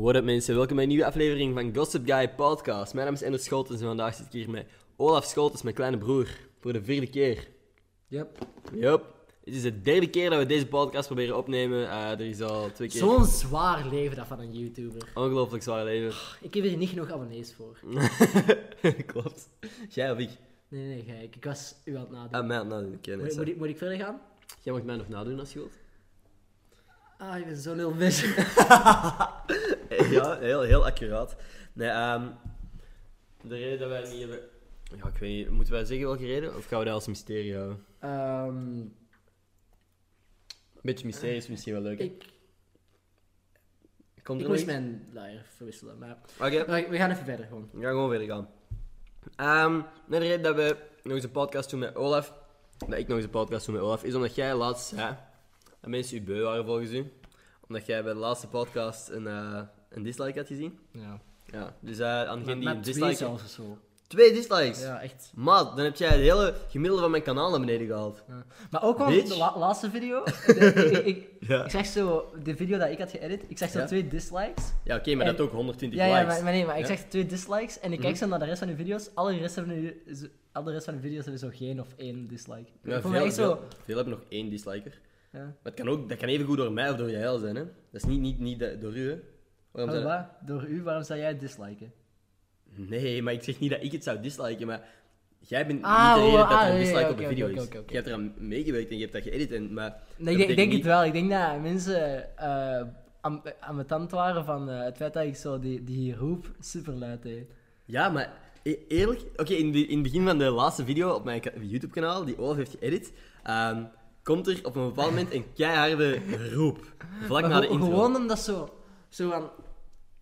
What up mensen, welkom bij een nieuwe aflevering van Gossip Guy Podcast. Mijn naam is Ender Scholtens en vandaag zit ik hier met Olaf Scholtens, mijn kleine broer, voor de vierde keer. Yep. Yup. Het is de derde keer dat we deze podcast proberen opnemen. Eh, er is al twee keer Zo'n zwaar leven dat van een YouTuber. ongelooflijk zwaar leven. Ik heb hier niet genoeg abonnees voor. Klopt. Jij of ik? Nee, nee, nee, ik, ik was u aan het nadenken. Ah, mij aan het nadoen, ken moet, ik, moet ik verder gaan? Jij mag mij nog nadoen als je wilt. Ah, ik ben zo heel vis. ja, heel, heel accuraat. Nee, ehm, de reden dat wij niet hebben... Ja, ik weet niet. Moeten wij zeggen welke reden? Of gaan we dat als mysterie houden? Ehm, Een beetje mysterie is misschien wel leuk. hè? ik Komt ik er moest nog iets? mijn luier verwisselen, maar... Oké. maar we gaan even verder gewoon. We gaan gewoon verder gaan. Ehm de reden dat we nog eens een podcast doen met Olaf, dat ik nog eens een podcast doe met Olaf, is omdat jij laatst zei dat mensen u beu waren volgens u. Omdat jij bij de laatste podcast een, eh, een dislike had gezien. Ja. Ja, dus eh aan degene die een twee of zo. Twee dislikes! Ja, echt. Maat, dan heb jij het hele gemiddelde van mijn kanaal naar beneden gehaald. Ja. Maar ook Bitch. de la- laatste video. de- ik, ik, Ja. ik zag zo, de video dat ik had geëdit, ik zag zo Ja? twee dislikes. Ja, oké, maar En- dat ook 120 Ja, ja likes. maar, maar nee, maar ik zeg twee dislikes en ik kijk Mhm. zo naar de rest van de video's. Alle rest van de, alle rest van de video's hebben zo geen of één dislike. Ja, veel, echt zo... veel, veel hebben nog één disliker. Ja. Maar het kan ook, dat kan even goed door mij of door jij zijn, hè. Dat is niet, niet, niet door u, hè. Waarom Oh? Door u, waarom zou jij het disliken? Nee, maar ik zeg niet dat ik het zou disliken, maar jij bent Ah, niet de reden oh, dat er ah, een ja, dislike op een video oké, is. Je hebt eraan meegewerkt en je hebt dat geëdit, en, maar... Nee, ik denk, niet- het wel. Ik denk dat mensen eh am- ambetant waren van eh, het feit dat ik zo die, die roep super luid deed. Ja, maar e- eerlijk... Oké, in, in het begin van de laatste video op mijn ka- YouTube-kanaal, die Olaf heeft geëdit, ehm, komt er op een bepaald moment een keiharde roep. Vlak na de intro. Gewoon omdat zo... Zo van...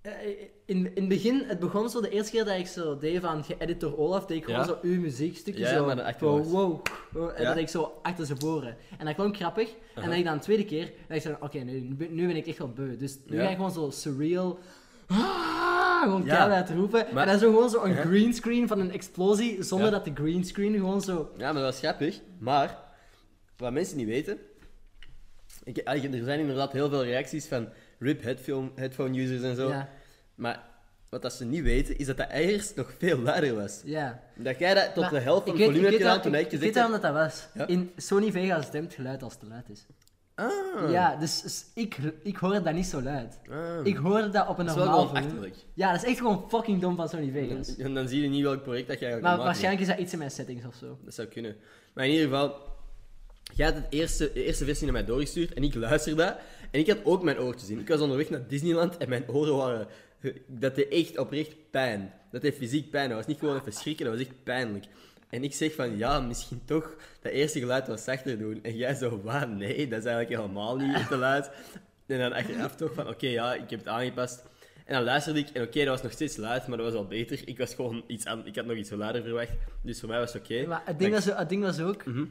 eh, In, in het begin, het begon zo de eerste keer dat ik zo deed van geëdit door Olaf, deed ik gewoon Ja. zo uw muziekstukje Ja, zo, maar wow, wow, en Ja. dat deed ik zo achter zijn voren. En dat klonk grappig. En dan ik dan de tweede keer, dat ik zo, oké, nu, nu ben- nu ben ik echt wel beu. Dus nu Ja. ga ik gewoon zo surreal, ah, gewoon Ja. keihard roepen. Maar- en dan zo gewoon zo een Ja. greenscreen van een explosie, zonder Ja. dat de greenscreen gewoon zo... Ja, maar dat was grappig. Maar, wat mensen niet weten... Ik, er zijn inderdaad heel veel reacties van RIP headphone, headphone users en zo. Ja, Maar wat dat ze niet weten, is dat dat eerst nog veel luider was. ja. Dat jij dat tot Maar de helft van het volume hebt gedaan toen ik- ik Ik weet wel dat dat was. Ja? In Sony Vegas stemt geluid als het te luid is. Ah. Ja, dus ik, ik hoorde dat niet zo luid. Ah. Ik hoorde dat op een dat normaal volume. Ja, dat is echt gewoon fucking dom van Sony Vegas. En dan zie je niet welk project dat jij Maar waarschijnlijk is dat iets in mijn settings of zo. Dat zou kunnen. Maar in ieder geval, jij had het eerste, de eerste versie naar mij doorgestuurd en ik luisterde. En ik had ook mijn oortjes in. Ik was onderweg naar Disneyland en mijn oren waren... Dat deed echt oprecht pijn. Dat deed fysiek pijn. Dat was niet gewoon even schrikken, dat was echt pijnlijk. En ik zeg van, ja, misschien toch dat eerste geluid wat zachter doen. En jij zo, wat? Nee, dat is eigenlijk helemaal niet te luid. En dan achteraf toch van, oké, ja, ik heb het aangepast. En dan luisterde ik en oké, dat was nog steeds luid, maar dat was al beter. Ik was gewoon iets aan, ik had nog iets luider verwacht. Dus voor mij was het oké. Maar het ding, was, het ding was ook... Mhm.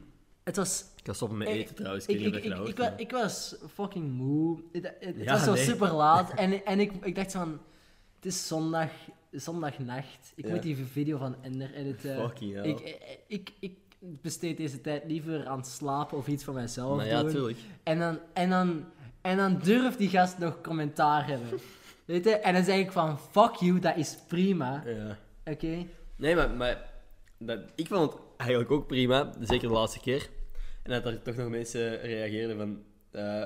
Het was... Ik stoppen met eten trouwens. Ik, Ik, ik, ik, was fucking moe. Het, het- Ja, was zo nee. super laat. En, en ik, ik dacht van... Het is zondag, zondagnacht. Ik Ja. moet die video van Ender editen. Fucking hell. Ik, ik, ik, besteed deze tijd liever aan slapen of iets voor mezelf Maar ja, doen. tuurlijk. En dan, en dan, en dan durft die gast nog commentaar hebben. Weet je? En dan zeg ik van, fuck you, dat is prima. Ja. Oké? Nee, maar, maar dat, ik vond het eigenlijk ook prima. Zeker de laatste keer. En dat er toch nog mensen reageerden van...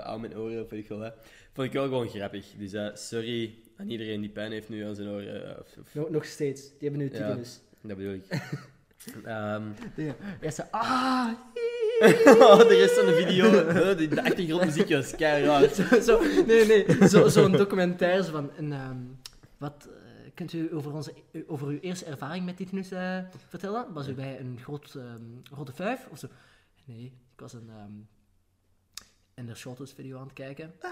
aan mijn oren of weet ik veel wat. Vond ik wel gewoon grappig. Dus eh, sorry aan iedereen die pijn heeft nu aan zijn oren. eh, of, of- Nog, nog steeds. Die hebben nu Ja. tinnitus. dat bedoel ik. Ehm Ja. Ja, ze, ah, oh, de rest van de video, de, de achtergrondmuziek was keihard. zo, zo, nee, nee, zo, zo'n documentaire zo van, een, ehm, wat, kunt u over, onze, over uw eerste ervaring met tinnitus eh vertellen? Was u bij een groot, ehm, grote vijf of zo? Nee, ik was een, ehm Ender Shortest video aan het kijken.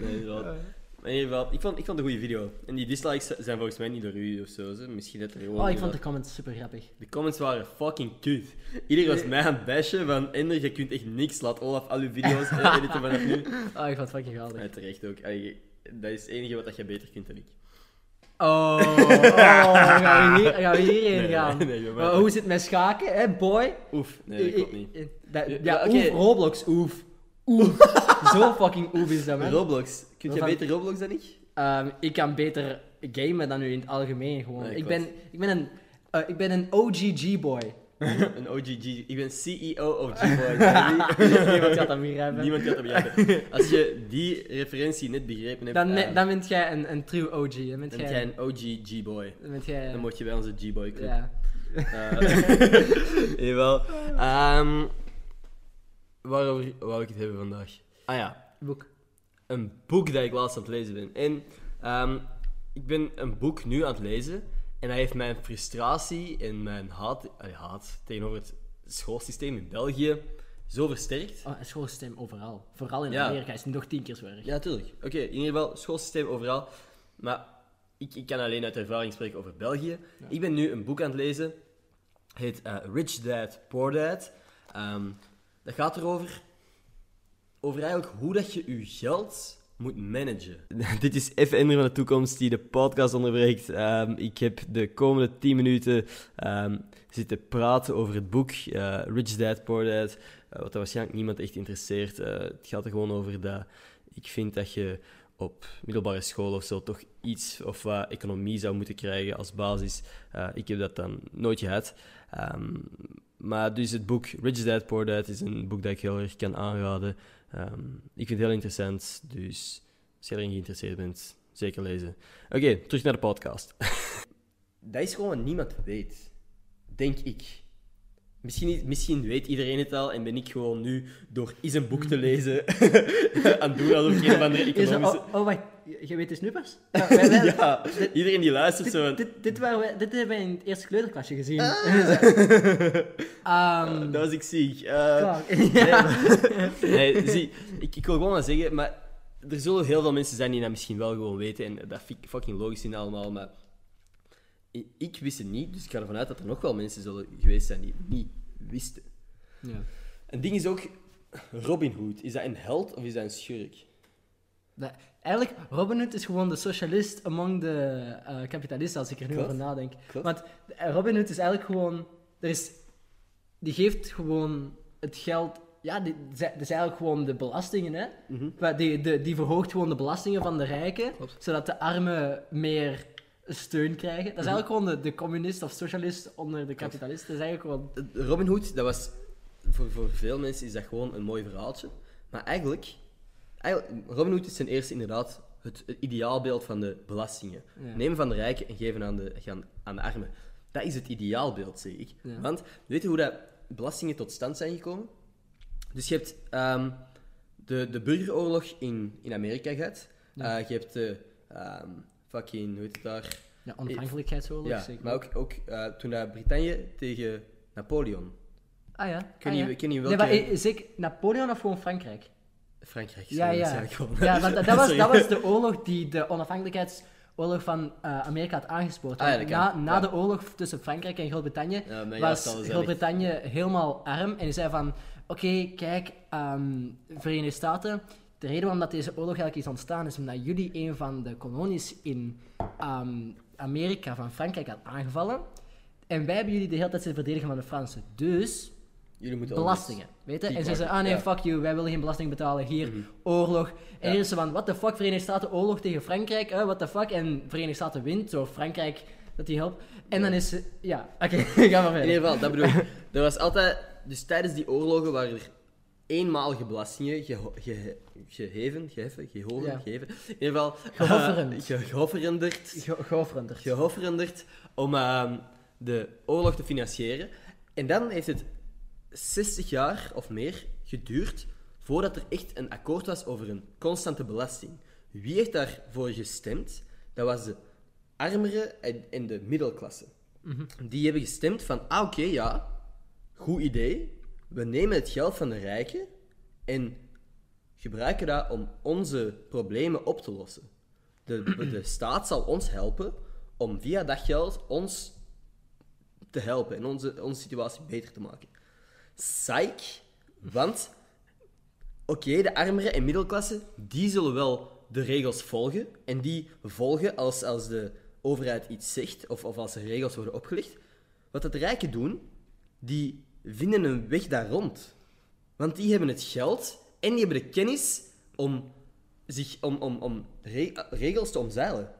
Nee, inderdaad. Maar in ieder geval, ik vond, ik vond het een goede video. En die dislikes zijn volgens mij niet door u of zo. Ze. Misschien dat er gewoon... Oh, ik vond de comments super grappig. De comments waren fucking kut. Iedereen was mij aan het bashen van Ender, je kunt echt niks. Laat Olaf al uw video's editen vanaf nu. Oh, ik vond het fucking geweldig. Ja, terecht ook. Allee, dat is het enige wat dat je beter kunt dan ik. Oh, oh gaan, we hier, gaan we hierheen Nee, gaan? nee, nee, joh, maar- Maar hoe zit het met schaken, hè, boy? Oef, nee, dat klopt niet. Ja, oef, Roblox, oef. Oef. Zo fucking oef is dat, man. Roblox. Kun je Waarvan- beter Roblox dan ik? Ehm, ik kan beter gamen dan u in het algemeen gewoon. Nee, ik, ben, ik, ben een, eh, ik ben een OGG-boy. Een OGG. Ik ben CEO of G-Boy. Niemand gaat dat begrijpen. Niemand kan dat begrijpen. Als je die referentie net begrepen hebt, Dan, eh, dan bent jij een, een true OG. Dan bent dan jij, ben jij een OG G-Boy. dan bent jij... Dan moet je bij onze G-Boy club. ja. Eh, jawel. Ehm, waarover wou ik het hebben vandaag? Ah ja, Boek. een boek dat ik laatst aan het lezen ben. En ehm, ik ben een boek nu aan het lezen. En dat heeft mijn frustratie en mijn haat, haat tegenover het schoolsysteem in België zo versterkt. Oh, het schoolsysteem overal. Vooral in Ja. Amerika is het nog tien keer zo erg. Ja, tuurlijk. Oké, in ieder geval, schoolsysteem overal. Maar ik, ik kan alleen uit ervaring spreken over België. Ik ben nu een boek aan het lezen. Het heet eh, Rich Dad, Poor Dad. Ehm, dat gaat erover... Over eigenlijk hoe dat je je geld moet managen. Dit is even Ender van de toekomst die de podcast onderbreekt. Ehm, ik heb de komende 10 minuten ehm, zitten praten over het boek eh, Rich Dad, Poor Dad. eh, wat waarschijnlijk niemand echt interesseert. Eh, het gaat er gewoon over dat ik vind dat je op middelbare school of zo toch iets of wat economie zou moeten krijgen als basis. Ik heb dat dan nooit gehad. Ehm, maar dus het boek Rich Dad, Poor Dad is een boek dat ik heel erg kan aanraden. Ehm, ik vind het heel interessant, dus als je erin geïnteresseerd bent, zeker lezen. Oké, terug naar de podcast. dat is gewoon wat niemand weet, denk ik. Misschien, misschien weet iedereen het al en ben ik gewoon nu door eens een boek te lezen aan het doen alsof ik een of andere Is er- economische... oh, oh, wacht. Je weet dus nu pas? Ja, wij- iedereen die luistert zo dit, dit, wij, dit hebben wij in het eerste kleuterklasje gezien. Ah. Ehm, Dat was ik ziek. Klaar. nee, nee, zie, ik, ik wil gewoon maar zeggen, maar er zullen heel veel mensen zijn die dat misschien wel gewoon weten. En dat vind ik fucking logisch in allemaal, maar ik wist het niet. Dus ik ga ervan uit dat er nog wel mensen zullen geweest zijn die het niet wisten. Ja. Een ding is ook, Robin Hood, is dat een held of is dat een schurk? Eigenlijk, Robin Hood is gewoon de socialist among de eh, kapitalisten, als ik er nu Klopt. over nadenk. Klopt. Want eh, Robin Hood is eigenlijk gewoon... Er is, die geeft gewoon het geld... Ja, die, dat is eigenlijk gewoon de belastingen, hè. Maar Die, de, die verhoogt gewoon de belastingen van de rijken, Klopt. zodat de armen meer steun krijgen. Dat is eigenlijk gewoon de, de communist of socialist onder de kapitalisten. Dat is eigenlijk gewoon... Robin Hood, dat was voor, voor veel mensen is dat gewoon een mooi verhaaltje. Maar eigenlijk Robin Hood is ten eerste inderdaad het, het ideaalbeeld van de belastingen. Ja. Nemen van de rijken en geven aan de, gaan aan de armen. Dat is het ideaalbeeld, zeg ik. Ja. Want weet je hoe dat belastingen tot stand zijn gekomen? Dus je hebt ehm, de, de burgeroorlog in, in Amerika gehad. Ja. Eh, je hebt de ehm, fucking, hoe heet het daar? Ja, onafhankelijkheidsoorlog, Ja, zeker. maar ook, ook eh, toen dat Brittannië tegen Napoleon. Ah ja. Ik weet ah, niet, ja. ik weet niet Nee, welke... maar eh, zeker Napoleon of gewoon Frankrijk? Frankrijk is Ja, ja. Ja, want dat, dat was, dat was de oorlog die de onafhankelijkheidsoorlog van eh, Amerika had aangespoord. Ah, ja, na na Ja. de oorlog tussen Frankrijk en Groot-Brittannië was Groot-Brittannië helemaal arm. En die zei van, oké, kijk, ehm, Verenigde Staten, de reden waarom dat deze oorlog eigenlijk is ontstaan, is omdat jullie een van de kolonies in ehm, Amerika van Frankrijk had aangevallen. En wij hebben jullie de hele tijd zitten verdedigen van de Fransen. Dus Jullie moeten belastingen. Weet je? En ze zeiden, ah nee, ja. fuck you, wij willen geen belasting betalen. Hier, Mhm. oorlog. En Ja. hier is ze van, what the fuck, Verenigde Staten, oorlog tegen Frankrijk, eh, what the fuck. En Verenigde Staten wint, zo Frankrijk, dat die helpt. En dan is ze, ja, oké, ga maar In verder. ieder geval, dat bedoel ik. Er was altijd... Dus tijdens die oorlogen waren er eenmalige belastingen geho- ge- geheven, geheffen, gehoven, geheven. In ieder geval... Gehofferend. eh, ge- gehofferenderd. Go- Goofrender. Gehofferenderd om ehm, de oorlog te financieren. En dan heeft het 60 jaar of meer geduurd voordat er echt een akkoord was over een constante belasting. Wie heeft daarvoor gestemd? Dat was de armeren en, en de middelklasse. Die hebben gestemd van, ah oké, ja, goed idee. We nemen het geld van de rijken en gebruiken dat om onze problemen op te lossen. De, de staat zal ons helpen om via dat geld ons te helpen en onze, onze situatie beter te maken. Psych, want oké, de armeren en middelklasse, die zullen wel de regels volgen. En die volgen als, als de overheid iets zegt of, of als er regels worden opgelegd. Wat dat de rijken doen, die vinden een weg daar rond. Want die hebben het geld En die hebben de kennis om, zich, om, om, om re- regels te omzeilen.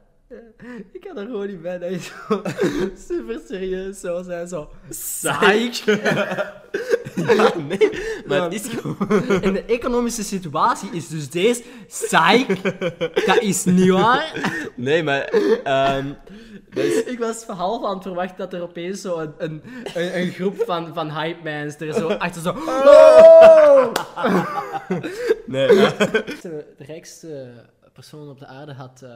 Ik kan er gewoon niet bij dat je zo super serieus zou zijn. Zo, psych. Ja, nee, maar het is gewoon... In de economische situatie is dus deze psych. Dat is niet waar. Nee, maar... ehm, is... Ik was half aan het verwachten dat er opeens zo een, een, een, een groep van, van hype mans er zo achter zo... Nee, maar- De rijkste persoon op de aarde had, eh,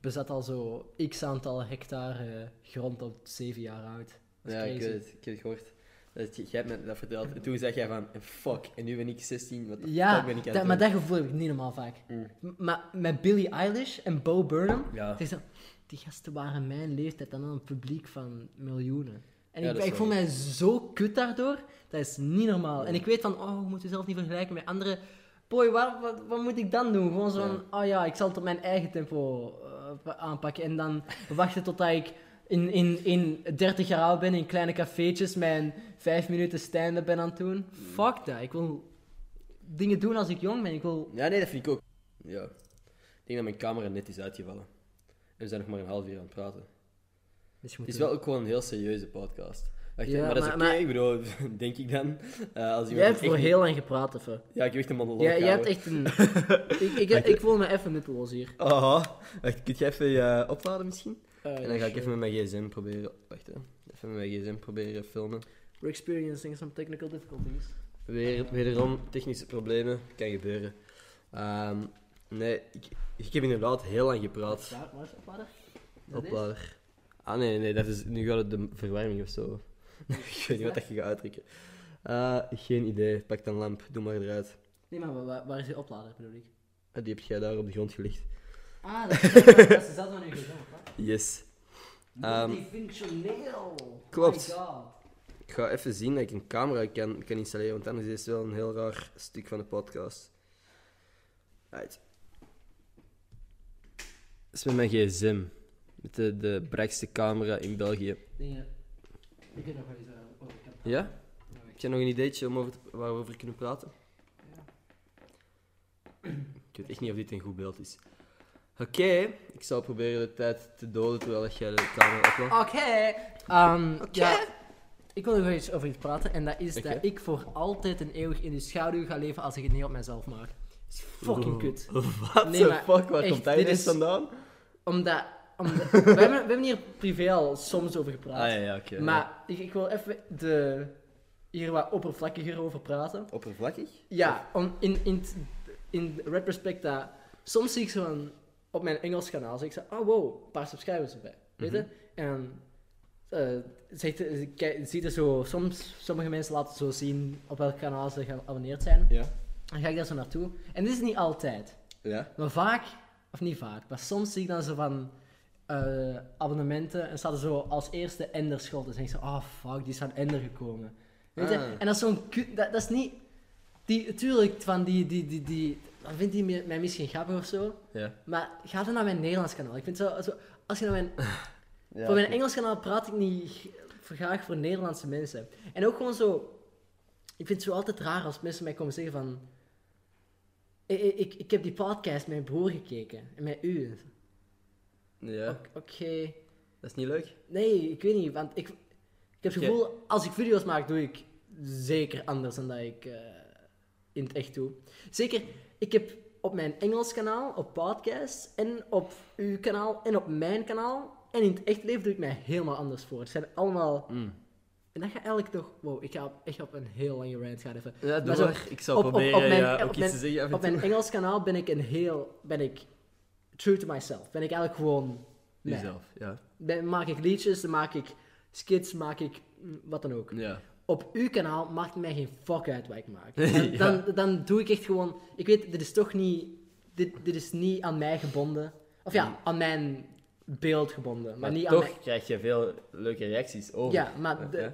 bezat al zo x aantal hectare grond op zeven jaar oud. Ja, ik het. Ik heb het gehoord. Dat, jij hebt me dat verteld. En toen zei jij van, fuck, en nu ben ik 16, wat de Ja, fuck ben ik aan dat, maar dat gevoel heb ik niet normaal vaak. Mm. Maar met Billie Eilish en Bo Burnham, Ja. het is zo, die gasten waren mijn leeftijd en dan een publiek van miljoenen. En Ja, ik, ik voel mij zo kut daardoor, dat is niet normaal. En ik weet van, oh, je moet jezelf niet vergelijken met anderen. Boy, wat, wat, wat moet ik dan doen? Gewoon zo van, oh ja, ik zal het op mijn eigen tempo eh, aanpakken. En dan wachten totdat ik in, in, in 30 jaar oud ben, in kleine cafeetjes, mijn 5 minuten stand-up ben aan het doen. Fuck dat. Ik wil dingen doen als ik jong ben. Ik wil... Ja, nee, dat vind ik ook. Ja. Ik denk dat mijn camera net is uitgevallen. En we zijn nog maar een half uur aan het praten. Dus Het is wel ook gewoon een heel serieuze podcast. Wacht, Ja, maar dat is oké, bedoel, denk ik dan. Eh, als Jij hebt voor echt- heel lang gepraat, even. Ja, ik heb echt een monoloog Jij, jij hebt echt een... ik, ik, ik voel me even nutteloos hier. Aha. Wacht, kun je even je opladen misschien? Eh, En dan ga ik even met mijn gsm proberen... Wacht, hè. Even met mijn gsm proberen filmen. We're experiencing some technical difficulties. Weer, wederom, technische problemen. Kan gebeuren. Ehm, nee, ik, ik heb inderdaad heel lang gepraat. Waar, is de oplader? Oplader. Ah, nee, nee, dat is, nu gaat het de verwarming of zo. ik weet niet wat dat je gaat uitdrukken. Eh, geen idee. Pak een lamp, doe maar eruit. Nee, maar waar, waar is die oplader, bedoel ik? Ah, die heb jij daar op de grond gelegd. Ah, dat is dezelfde van uw gsm? Yes. Ehm, Multifunctioneel. klopt. My god. Ik ga even zien dat ik een camera kan, kan installeren, want anders is het wel een heel raar stuk van de podcast. Right. Dat is met mijn gsm. Met de, de brakste camera in België. Dingen... Ik weet nog wel eens over. Ja? Heb jij nog een ideetje om over te- waar we over kunnen praten? Ik weet echt niet of dit een goed beeld is. Oké, ik zal proberen de tijd te doden terwijl dat jij de camera oploopt. Oké. Ehm, ja, ik wil nog wel eens over iets praten. En dat is Oké. dat ik voor altijd en eeuwig in de schaduw ga leven als ik het niet op mezelf maak. Dat is fucking kut. Wat Nee, the fuck, waar echt, komt ineens is- vandaan? Omdat... omdat we, hebben, we hebben hier privé al soms over gepraat. Ah ja, ja oké. Maar ik, ik wil even de, hier wat oppervlakkiger over praten. Oppervlakkig? Ja, om, in, in, t- in retrospect dat... Soms zie ik zo een, op mijn Engels kanaal, zie ik zo, oh wow, een paar subscribers erbij. Weet je? En zegt, eh, kijk, ziet er zo, soms, sommige mensen laten zo zien op welk kanaal ze geabonneerd zijn. Ja. Dan ga ik daar zo naartoe. En dit is niet altijd. Ja? Maar vaak, of niet vaak, maar soms zie ik dan zo van eh, abonnementen en staat er zo als eerste Ender Schot. En dan denk ik zo, oh fuck, die is van Ender gekomen. Weet je? Ah. En dat is zo'n dat, dat is niet... Die, tuurlijk, van die, die, die, die, dan vindt hij mij misschien grappig of zo. Ja. Maar ga dan naar mijn Nederlands kanaal. Ik vind zo, zo als je naar mijn, ja voor mijn. Engels kanaal praat ik niet graag voor Nederlandse mensen. En ook gewoon zo, ik vind het zo altijd raar als mensen mij komen zeggen van, ik, ik, ik heb die podcast met mijn broer gekeken en met u. Ja, Oké, dat is niet leuk. nee, ik weet niet, want ik, ik heb het gevoel, als ik video's maak, doe ik zeker anders dan dat ik eh, in het echt doe. Zeker, ik heb op mijn Engels kanaal, op podcast en op uw kanaal en op mijn kanaal en in het echt leven doe ik mij helemaal anders voor. Het zijn allemaal... Mm. En dat gaat eigenlijk toch... Wow, ik ga op- echt op een heel lange rant gaan even. Ja, zo, maar. Ik zal op- proberen op mijn- ja, ook iets mijn- te zeggen Op mijn Engels kanaal ben ik een heel... Ben ik true to myself. Ben ik eigenlijk gewoon... Jezelf, ja. Dan maak ik liedjes, dan maak ik skits, maak ik mm, wat dan ook. Ja. Op uw kanaal maakt het mij geen fuck uit wat ik maak. Dan, Ja. dan, dan doe ik echt gewoon... Ik weet, dit is toch niet... Dit, dit is niet aan mij gebonden. Of ja, aan mijn beeld gebonden. Maar, Maar niet toch aan krijg je veel leuke reacties over. Ja, maar de-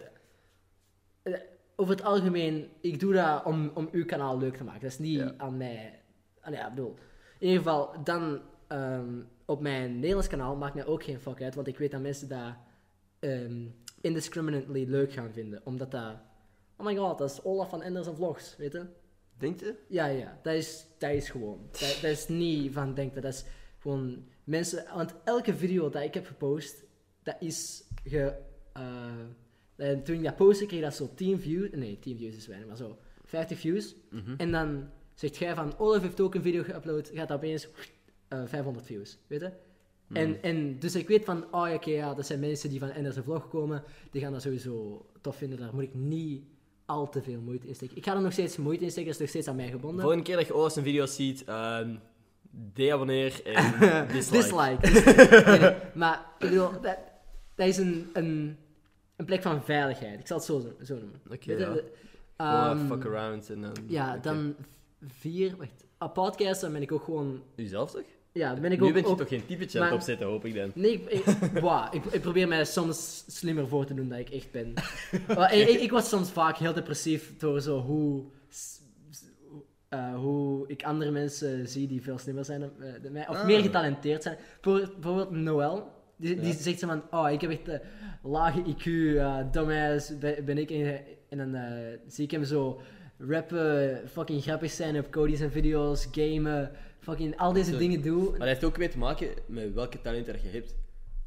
over het algemeen, ik doe dat om, om uw kanaal leuk te maken. Dat is niet Ja. aan mij. Ah, ja, bedoel. In ieder geval, dan ehm, op mijn Nederlands kanaal maakt mij ook geen fuck uit, want ik weet dat mensen dat indiscriminately leuk gaan vinden. Omdat dat. Oh my god, dat is Olaf van Enders en Vlogs, weet je? Denk je? Ja, ja, dat is, dat is gewoon. Dat, dat is niet van denken, dat is gewoon mensen. Want elke video dat ik heb gepost, dat is ge. eh, en toen ik dat postte, kreeg dat zo 10 views. Nee, 10 views is weinig, maar zo 50 views. Mhm. En dan zegt jij van, Olaf heeft ook een video geüpload, gaat dat opeens eh 500 views, weet je? En, en dus ik weet van, oh ja, oké, ja, dat zijn mensen die van NRC Vlog komen, die gaan dat sowieso tof vinden, daar moet ik niet al te veel moeite in steken. Ik ga er nog steeds moeite in steken, dat is nog steeds aan mij gebonden. Volgende keer dat je Olaf zijn video's ziet, ehm deabonneer en dislike. Dislike. Nee, nee, Maar ik bedoel, dat, dat is een, een, een plek van veiligheid. Ik zal het zo, zo noemen. Oké, ja. ehm, fuck around en dan... Ja, dan vier. Wacht. Ben ik ook gewoon. Uzelf toch? Ja, ben ik nu ook. ben je ook- toch geen typetje aan het maar- opzetten, hoop ik dan. Nee, ik, ik, ik, ik probeer mij soms slimmer voor te doen dan ik echt ben. Maar ik, ik, was soms vaak heel depressief door zo hoe, eh, hoe ik andere mensen zie die veel slimmer zijn dan, eh, dan mij, of Ah. meer getalenteerd zijn. Bijvoorbeeld, bijvoorbeeld Noël, die, die Ja. zegt zo van, oh, ik heb echt eh, lage IQ, dumbass, ben, ik. En, en dan eh, zie ik hem zo rappen, fucking grappig zijn op Cody's en video's, gamen, fucking al deze dingen doen. Maar dat heeft ook mee te maken met welke talenten dat je hebt.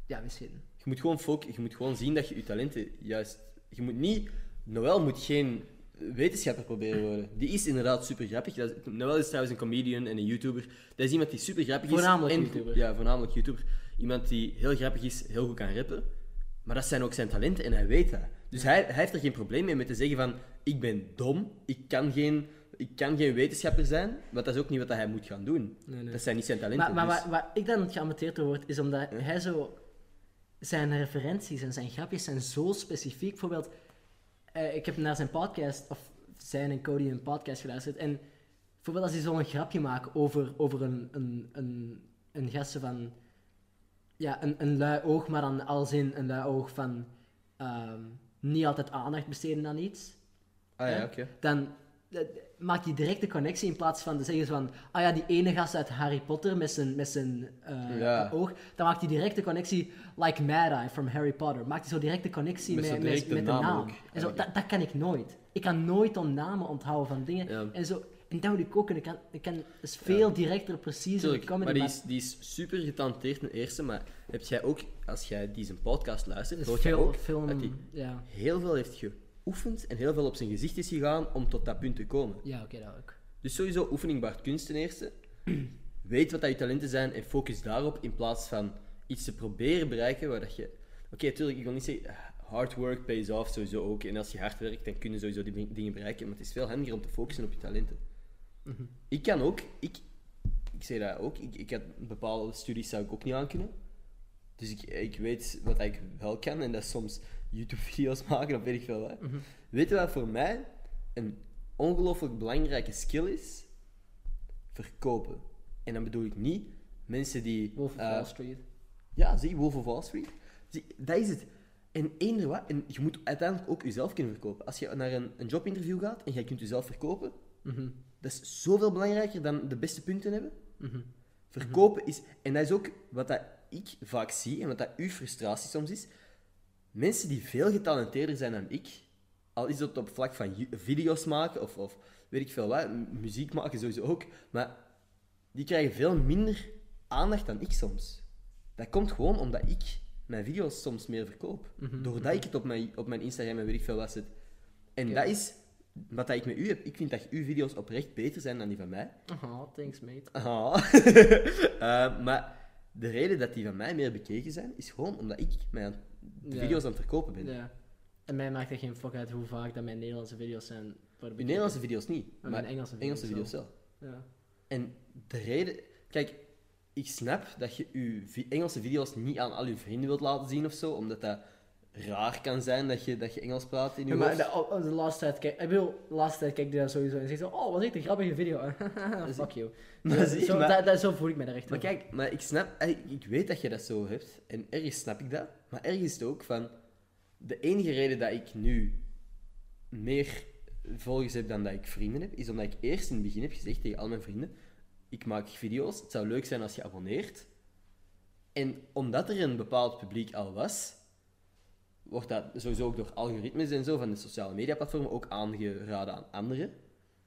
Ja, misschien. Je moet gewoon focus, je moet gewoon zien dat je je talenten juist... Je moet niet... Noël moet geen wetenschapper proberen worden. Die is inderdaad super grappig. Dat is- Noël is trouwens een comedian en een YouTuber. Dat is iemand die super grappig is. Voornamelijk en- YouTuber. Ja, voornamelijk YouTuber. Iemand die heel grappig is, heel goed kan rappen. Maar dat zijn ook zijn talenten en hij weet dat. Dus hij, hij heeft er geen probleem mee met te zeggen van... Ik ben dom, ik kan geen, ik kan geen wetenschapper zijn. Want dat is ook niet wat hij moet gaan doen. Nee, nee. Dat zijn niet zijn talenten. Maar, maar dus- waar, waar ik dan geamuteerd door word, is omdat hij zo... Zijn referenties en zijn grapjes zijn zo specifiek. Bijvoorbeeld, eh, ik heb naar zijn podcast, of zijn en Cody een podcast geluisterd. En bijvoorbeeld als hij zo'n grapje maakt over, over een, een, een, een gast van... Ja, een, een lui oog, maar dan als in een lui oog van... ehm, niet altijd aandacht besteden aan iets Ah ja, hè? oké. dan eh, maak je direct de connectie in plaats van te zeggen van, ah ja, die ene gast uit Harry Potter met zijn, met zijn eh, Ja. oog, dan maakt hij direct de connectie, like Mad Eye from Harry Potter, maakt hij zo direct de connectie Met met, met, de naam naam. ook, en zo, dat, dat kan ik nooit. Ik kan nooit om namen onthouden van dingen. Ja. En, zo, en dat moet ik ook kunnen. Ik kan, ik kan is veel directer, preciezer Tuurlijk, comedy. maar die is, die is super getalenteerd ten eerste, maar heb jij ook, als jij die zijn podcast luistert, hoort jij ook film, dat hij ja. heel veel heeft geoefend en heel veel op zijn gezicht is gegaan om tot dat punt te komen. Ja, oké, dat ook. Dus sowieso oefening baart kunst ten eerste. Weet wat dat je talenten zijn en focus daarop in plaats van iets te proberen bereiken waar dat je... Oké, tuurlijk, ik wil niet zeggen, hard work pays off sowieso ook. En als je hard werkt, dan kun je sowieso die ding- dingen bereiken. Maar het is veel handiger om te focussen op je talenten. Mhm. Ik kan ook, ik, ik zeg dat ook, ik, ik had bepaalde studies zou ik ook niet aankunnen. Dus ik, ik weet wat ik wel kan en dat is soms YouTube-video's maken of weet ik veel. Mhm. Weet je wat voor mij een ongelooflijk belangrijke skill is? Verkopen. En dan bedoel ik niet mensen die... Wolf of eh, Wall Street. ja, zie, Wolf of Wall Street. Zie, dat is het. En eender wat, en je moet uiteindelijk ook jezelf kunnen verkopen. Als je naar een, een jobinterview gaat en jij kunt jezelf verkopen, Mhm, dat is zoveel belangrijker dan de beste punten hebben. mhm. Verkopen is, en dat is ook wat dat ik vaak zie en wat dat uw frustratie soms is. Mensen die veel getalenteerder zijn dan ik, al is dat op vlak van video's maken of, of weet ik veel wat, muziek maken sowieso ook, maar die krijgen veel minder aandacht dan ik soms. Dat komt gewoon omdat ik mijn video's soms meer verkoop. Mhm, Doordat ik het op mijn, op mijn Instagram en weet ik veel wat zet. En dat is wat dat ik met u heb. Ik vind dat uw video's oprecht beter zijn dan die van mij. Aha, thanks mate. Eh, maar de reden dat die van mij meer bekeken zijn, is gewoon omdat ik mij aan de video's aan het verkopen ben. Ja. En mij maakt er geen fuck uit hoe vaak dat mijn Nederlandse video's zijn. voor de Nederlandse video's niet, Maar mijn Engelse Engelse video's wel. Ja. En de reden... Kijk, ik snap dat je je Engelse video's niet aan al je vrienden wilt laten zien of zo, omdat dat raar kan zijn dat je, dat je Engels praat in je Ja, maar de, laatste tijd kijk, ik bedoel, de laatste tijd kijk ik daar sowieso en zeg zo, oh, wat is dit een grappige video. Fuck you. Maar Zo- zie je, zo, maar- dat, dat, zo voel ik me daar echt Maar over. kijk, maar ik snap, ik weet dat je dat zo hebt. En ergens snap ik dat. Maar ergens is het ook van. De enige reden dat ik nu meer volgers heb dan dat ik vrienden heb, is omdat ik eerst in het begin heb gezegd tegen al mijn vrienden: ik maak video's. Het zou leuk zijn als je abonneert. En omdat er een bepaald publiek al was, wordt dat sowieso ook door algoritmes en zo van de sociale mediaplatformen ook aangeraden aan anderen.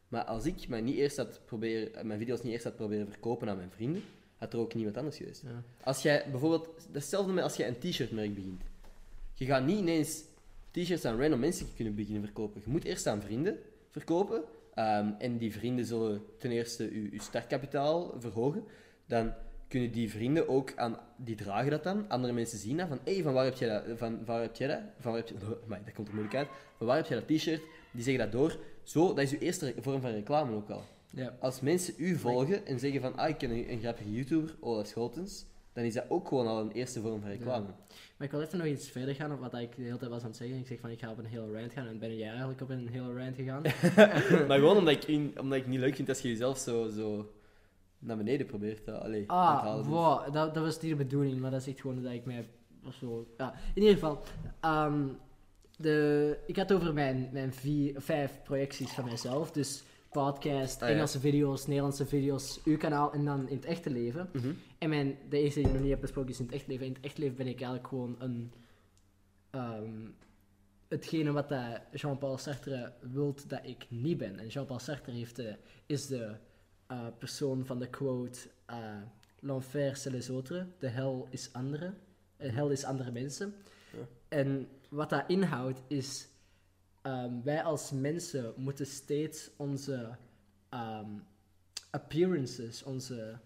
Maar als ik mij niet eerst had proberen, mijn video's niet eerst had proberen verkopen aan mijn vrienden, had er ook niemand anders geweest. Ja. Als jij bijvoorbeeld, hetzelfde met als jij een t-shirtmerk begint. Je gaat niet ineens t-shirts aan random mensen kunnen beginnen verkopen. Je moet eerst aan vrienden verkopen. ehm, en die vrienden zullen ten eerste je, je startkapitaal verhogen. Dan kunnen die vrienden ook aan, die dragen dat dan. Andere mensen zien dat van, hé, van waar heb jij dat? Van waar heb jij dat? Van waar heb je, Amai, dat komt er moeilijk uit. Van waar heb jij dat t-shirt? Die zeggen dat door. Zo, dat is je eerste vorm van reclame ook al. Ja. Als mensen u volgen en zeggen van, ah, ik ken een, een grappige YouTuber, Ola Scholtens, dan is dat ook gewoon al een eerste vorm van reclame. Maar ik wil even nog iets verder gaan op wat ik de hele tijd was aan het zeggen. Ik zeg van ik ga op een hele rant gaan en ben jij eigenlijk op een hele rant gegaan. maar gewoon omdat ik, in- omdat ik niet leuk vind als je jezelf zo, zo naar beneden probeert te allee, te Ah, halen. wow, dat, dat was niet de bedoeling, maar dat is echt gewoon dat ik mij of zo. Ja, in ieder geval, ehm, de, ik had over mijn, mijn vier, vijf projecties van mijzelf. Dus podcast, Ah, ja. Engelse video's, Nederlandse video's, uw kanaal en dan in het echte leven. Mhm. En mijn, de eerste die ik nog niet heb besproken is in het echt leven. In het echt leven ben ik eigenlijk gewoon een... ehm, hetgene wat dat Jean-Paul Sartre wilt dat ik niet ben. En Jean-Paul Sartre heeft de, is de eh, persoon van de quote... eh, L'enfer c'est les autres. De hel is andere. De hel is andere mensen. Ja. En wat dat inhoudt is... ehm, wij als mensen moeten steeds onze ehm, appearances, onze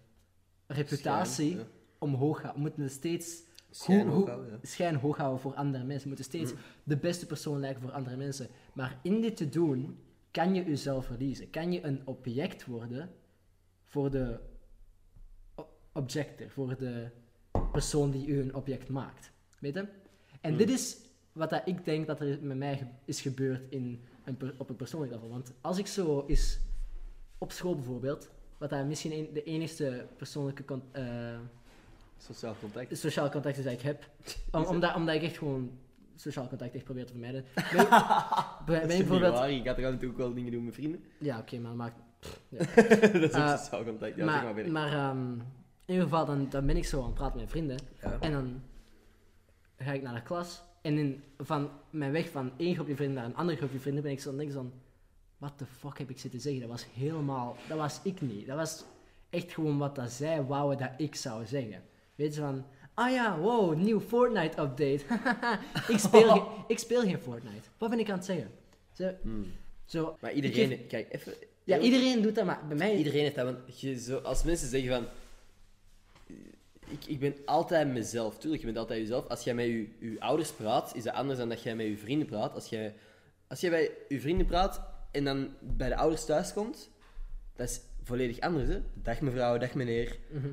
reputatie Schijn, ja. omhoog houden. We moeten steeds Schijn hoog houden, ja. schijn hoog houden voor andere mensen. We moeten steeds de beste persoon lijken voor andere mensen. Maar in dit te doen, kan je jezelf verliezen. Kan je een object worden voor de objector, voor de persoon die u een object maakt. Weet je? En Hmm. dit is wat dat ik denk dat er met mij is gebeurd in een op een persoonlijk level. Want als ik zo is op school bijvoorbeeld, wat dat misschien een- de enige persoonlijke con- eh, Sociaal contact. sociaal contact is dat ik heb. Om, omdat, omdat ik echt gewoon sociaal contact echt probeer te vermijden. Ben, ben, ben ik bijvoorbeeld... waar, je gaat af en toe ook wel dingen doen met vrienden? Ja, oké, maar dat dat is ook Eh, sociaal contact. Ja, zeg maar maar maar ehm, in ieder geval, dan, dan ben ik zo aan het praten met vrienden. Ja. En dan ga ik naar de klas. En in, van mijn weg van één groepje vrienden naar een andere groepje vrienden ben ik zo aan denken van... What the fuck heb ik zitten zeggen? Dat was helemaal... Dat was ik niet. Dat was echt gewoon wat dat zij wouden dat ik zou zeggen. Weet je van... Ah ja, wow, nieuw Fortnite-update. ik, speel ik speel geen Fortnite. Wat ben ik aan het zeggen? Zo, Hmm. zo, Maar iedereen... Kijk, even... ja, iedereen doet dat, maar bij mij... Iedereen heeft dat, want je zo, als mensen zeggen van... Ik, ik ben altijd mezelf. Tuurlijk, je bent altijd jezelf. Als jij met je, je ouders praat, is dat anders dan dat jij met je vrienden praat. Als jij, als jij bij je vrienden praat en dan bij de ouders thuis komt, dat is volledig anders. Hè? Dag mevrouw, dag meneer. Mhm.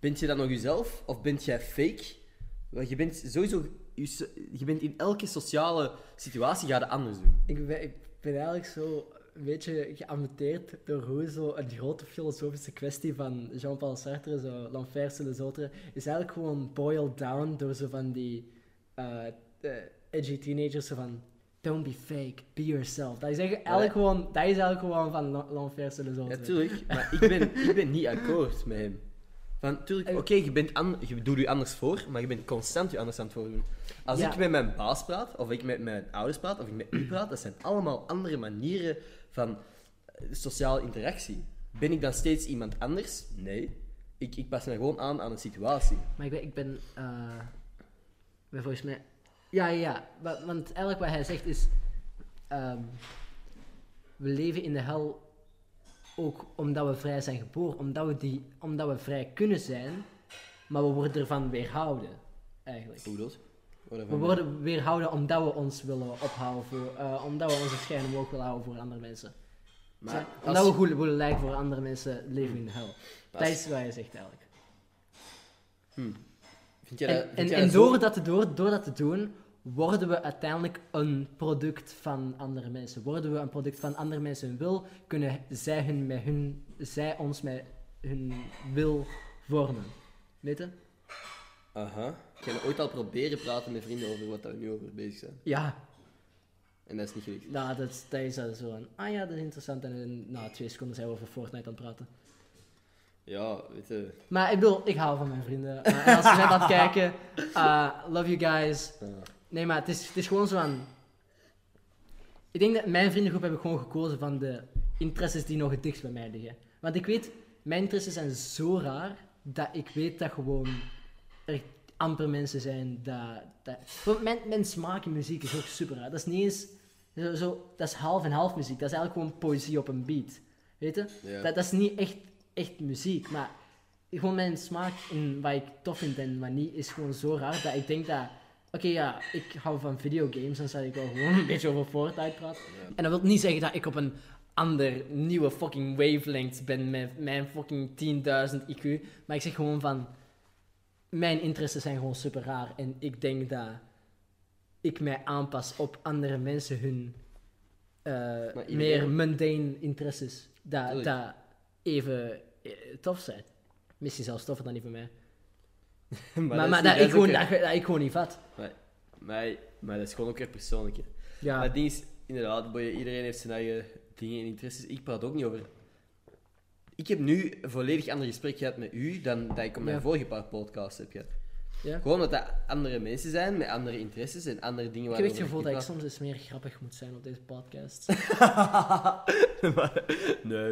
Bent je dan nog jezelf of bent jij fake? Want je bent sowieso... Je, bent in elke sociale situatie ga je anders doen. Ik ben, ik ben eigenlijk zo een beetje geamuteerd door hoe zo een grote filosofische kwestie van Jean-Paul Sartre, zo l'enfer c'est les autres, is eigenlijk gewoon boiled down door zo van die eh, eh, edgy teenagers zo van don't be fake, be yourself. Dat is eigenlijk, gewoon, dat is eigenlijk gewoon van l'en- l'enfer c'est les Ja, autres. tuurlijk. Maar ik ben, ik ben niet akkoord met hem. Van, tuurlijk, oké, je, bent an- je doet je anders voor, maar je bent constant je anders aan het voordoen. Als Ja. ik met mijn baas praat, of ik met mijn ouders praat, of ik met u praat, dat zijn allemaal andere manieren van eh, sociale interactie. Ben ik dan steeds iemand anders? Nee. Ik, ik pas me gewoon aan aan een situatie. Maar ik ben, ik ben, eh, ben volgens mij... Ja, ja, ja. Wa- Want eigenlijk wat hij zegt is... ehm, we leven in de hel ook omdat we vrij zijn geboren. Omdat we, die, omdat we vrij kunnen zijn, maar we worden ervan weerhouden. Eigenlijk. Hoe bedoelt? We worden weerhouden omdat we ons willen ophouden voor... eh, omdat we onze schijn omhoog willen houden voor andere mensen. Maar als- omdat we goed willen lijken voor andere mensen, leven we in de hel. Dat is wat hij zegt eigenlijk. Vind jij dat, En, vind en, en door, dat te, door, door dat te doen, worden we uiteindelijk een product van andere mensen. Worden we een product van andere mensen hun wil, kunnen zij, hun met hun, zij ons met hun wil vormen. Weet je? Aha. Ik heb ooit al proberen praten met vrienden over wat we nu over bezig zijn. Ja, En dat is niet gelukt. nou, dat, is- dat is zo een, ah ja, dat is interessant. En in na twee seconden zijn we over Fortnite aan het praten. Ja, weet je... Maar ik bedoel, ik hou van mijn vrienden. Eh, en als je net aan het kijken, eh, love you guys. Nee, maar het is, het is gewoon zo aan. Ik denk dat mijn vriendengroep heb ik gewoon gekozen van de interesses die nog het dichtst bij mij liggen. Want ik weet, mijn interesses zijn zo raar dat ik weet dat gewoon er amper mensen zijn dat. dat mijn, mijn smaak in muziek is ook super raar. Dat is niet eens. Zo, zo, dat is half en half muziek. Dat is eigenlijk gewoon poëzie op een beat. Weet je? Ja. Dat, dat is niet echt, echt muziek. Maar gewoon mijn smaak in wat ik tof vind en wat niet is gewoon zo raar dat ik denk dat. Oké, ja, ik hou van videogames, dan zal ik wel gewoon een beetje over Fortnite praten. En dat wil niet zeggen dat ik op een ander nieuwe fucking wavelength ben met mijn fucking 10.000 IQ. Maar ik zeg gewoon van, mijn interesses zijn gewoon super raar. En ik denk dat ik mij aanpas op andere mensen hun eh, iedereen- meer mundane interesses. Dat, dat even eh, tof zijn. Misschien zelfs toffer dan die van mij. Maar, dat maar, dat, ik gewoon, dat, dat ik gewoon niet vat. Maar, maar dat is gewoon ook weer persoonlijk. hè. Ja. Maar het ding is, inderdaad, boy, iedereen heeft zijn eigen dingen en interesses. Ik praat ook niet over. Ik heb nu een volledig ander gesprek gehad met u dan dat ik op mijn Ja. vorige paar podcasts heb gehad. Ja. Gewoon omdat dat andere mensen zijn met andere interesses en andere dingen Ik heb het gevoel dat ik soms eens meer grappig moet zijn op deze podcast. Maar- nee,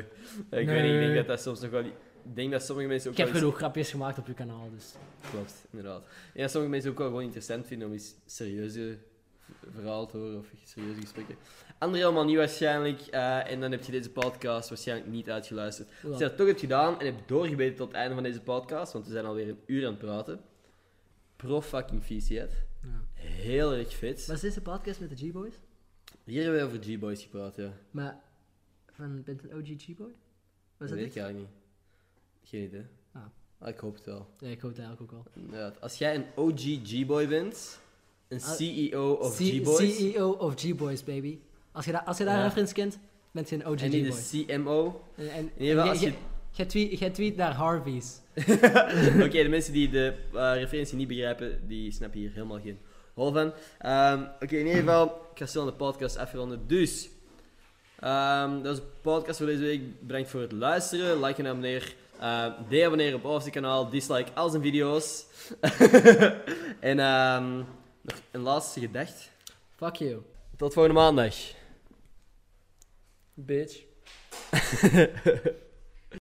ik weet niet. Ik denk dat dat soms nog wel. Ik denk dat sommige mensen ook ik heb wel eens- genoeg grapjes gemaakt op je kanaal, dus... Klopt, inderdaad. En dat sommige mensen ook wel gewoon interessant vinden om eens serieuze v- verhalen te horen of serieuze gesprekken. Anderen allemaal niet waarschijnlijk. eh, en dan heb je deze podcast waarschijnlijk niet uitgeluisterd. Als je dat toch hebt gedaan en hebt doorgebeten tot het einde van deze podcast, want we zijn alweer een uur aan het praten. Pro fucking. Ja. Heel erg vet. Was deze podcast met de G-Boys? Hier hebben we over G-Boys gepraat, ja. Maar van, bent een OG G-Boy? Was dat weet ik eigenlijk niet. Geen idee. Ah. Maar ik hoop het wel. Ja, ik hoop het eigenlijk ook wel. Inderdaad. Als jij een OG G-Boy bent, een Ah, CEO of C- G-Boys, CEO of G-Boys, baby. Als je, dat, als je daar Ja. een reference kent, bent je een OG en niet de CMO, En, en, ieder geval, en als jij- je- jij tweet, tweet naar Harvey's. Oké, de mensen die de eh, referentie niet begrijpen, die snappen hier helemaal geen hol van. Ehm, Oké, in ieder geval, ik ga snel de podcast afronden. Dus, ehm, dat was de podcast voor deze week. Bedankt voor het luisteren. Like en abonneer. Uh, de-abonneer op ons kanaal. Dislike al zijn video's. en ehm, nog een laatste gedacht. Fuck you, Tot volgende maandag. Bitch.